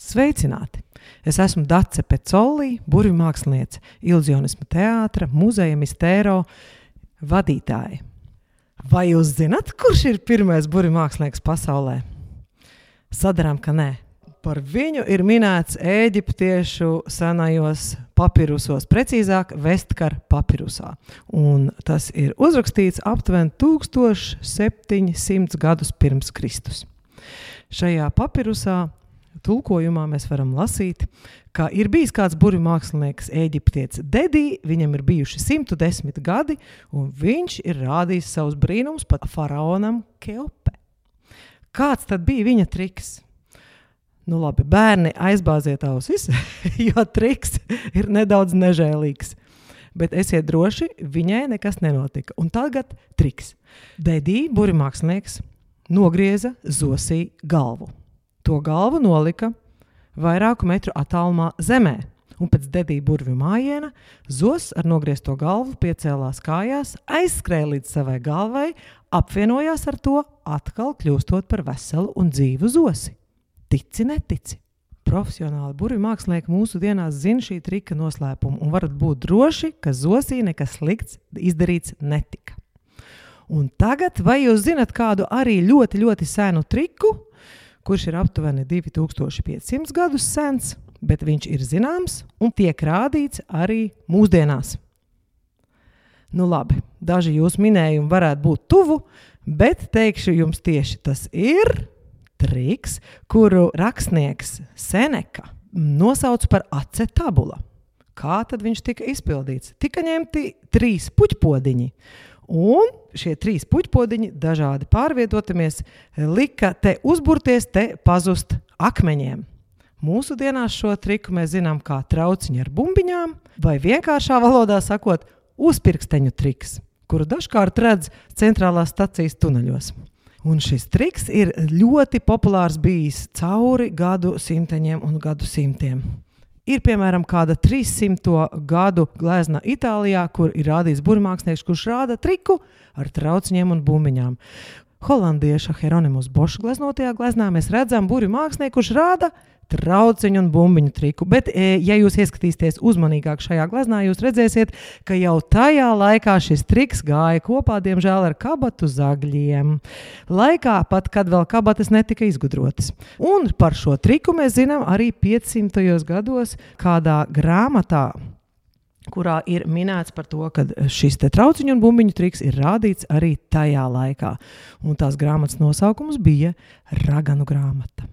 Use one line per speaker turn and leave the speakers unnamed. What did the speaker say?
Sveicināti! Es esmu Dace Pecolī, burbuļu mākslinieca, iluzionisma teātra, muzeja mistēro vadītāja. Vai jūs zināt, kurš ir pirmais burbuļu mākslinieks pasaulē? Sadarām, ka nē. Par viņu ir minēts eģiptiešu senajos papirusos, precīzāk, Vestkara papirusā. Un tas ir uzrakstīts aptuveni 1700 gadus pirms Kristus. Šajā papirusā tulkojumā mēs varam lasīt, ka ir bijis kāds burbuļu mākslinieks, eģiptietis Dedī, viņam ir bijuši 110 gadi, un viņš ir rādījis savus brīnumus pat faraonam Keope. Kāds tad bija viņa triks? Nu, labi, bērni aizbāziet ausis, jo triks ir nedaudz nežēlīgs. Bet esiet droši, viņai nekas nenotika. Un tagad triks. Dedī, burbuļu mākslinieks, nogrieza zosī galvu. To galvu nolika vairāku metru attālumā zemē, un pēc dedīja burvju mājiena zos ar nogriezto galvu piecēlās kājās, aizskrēja līdz savai galvai, apvienojās ar to, atkal kļūstot par veselu un dzīvu zosi. Tici, netici! Profesionāli burbuļu mākslinieki mūsdienās zina šī trika noslēpumu un varat būt droši, ka zosī nekas slikts izdarīts netika. Un tagad, vai jūs zinat kādu arī ļoti, ļoti senu triku, kurš ir aptuveni 2500 gadus sens, bet viņš ir zināms un tiek rādīts arī mūsdienās. Nu, labi, daži jūsu minējumi varētu būt tuvu, bet teikšu jums tieši tas ir triks, kuru rakstnieks Seneka nosauca par acetabula. Kā tad viņš tika izpildīts? Tika ņemti trīs puķpodiņi Un šie trīs puķpodiņi, dažādi pārvietotamies, lika te uzburties, te pazust akmeņiem. Mūsdienās šo triku mēs zinām kā trauciņu ar bumbiņām, vai vienkāršā valodā sakot, uzpirksteņu triks, kuru dažkārt redz centrālās stacijas tuneļos. Un šis triks ir ļoti populārs bijis cauri gadu simteņiem un gadu simtiem. Ir piemēram kāda 300 gadu glezna Itālijā, kur ir rādīts burbuļsaktas, kurš rāda triku ar trauciņiem un bumbiņām. Holandieša Hieronymus Boša gleznotajā gleznā mēs redzam burbuļu mākslinieku, kurš rāda trauciņu un bumbiņu triku. Bet, e, ja jūs ieskatīsieties uzmanīgāk šajā gleznā, jūs redzēsiet, ka jau tajā laikā šis triks gāja kopā, diemžēl, ar kabatu zagļiem. Laikā pat, kad vēl kabatas netika izgudrotas. Un par šo triku mēs zinām arī 500. gados kādā grāmatā kurā ir minēts par to, ka šis trauciņu un bumbiņu triks ir rādīts arī tajā laikā. Un tās grāmatas nosaukums bija Raganu grāmata.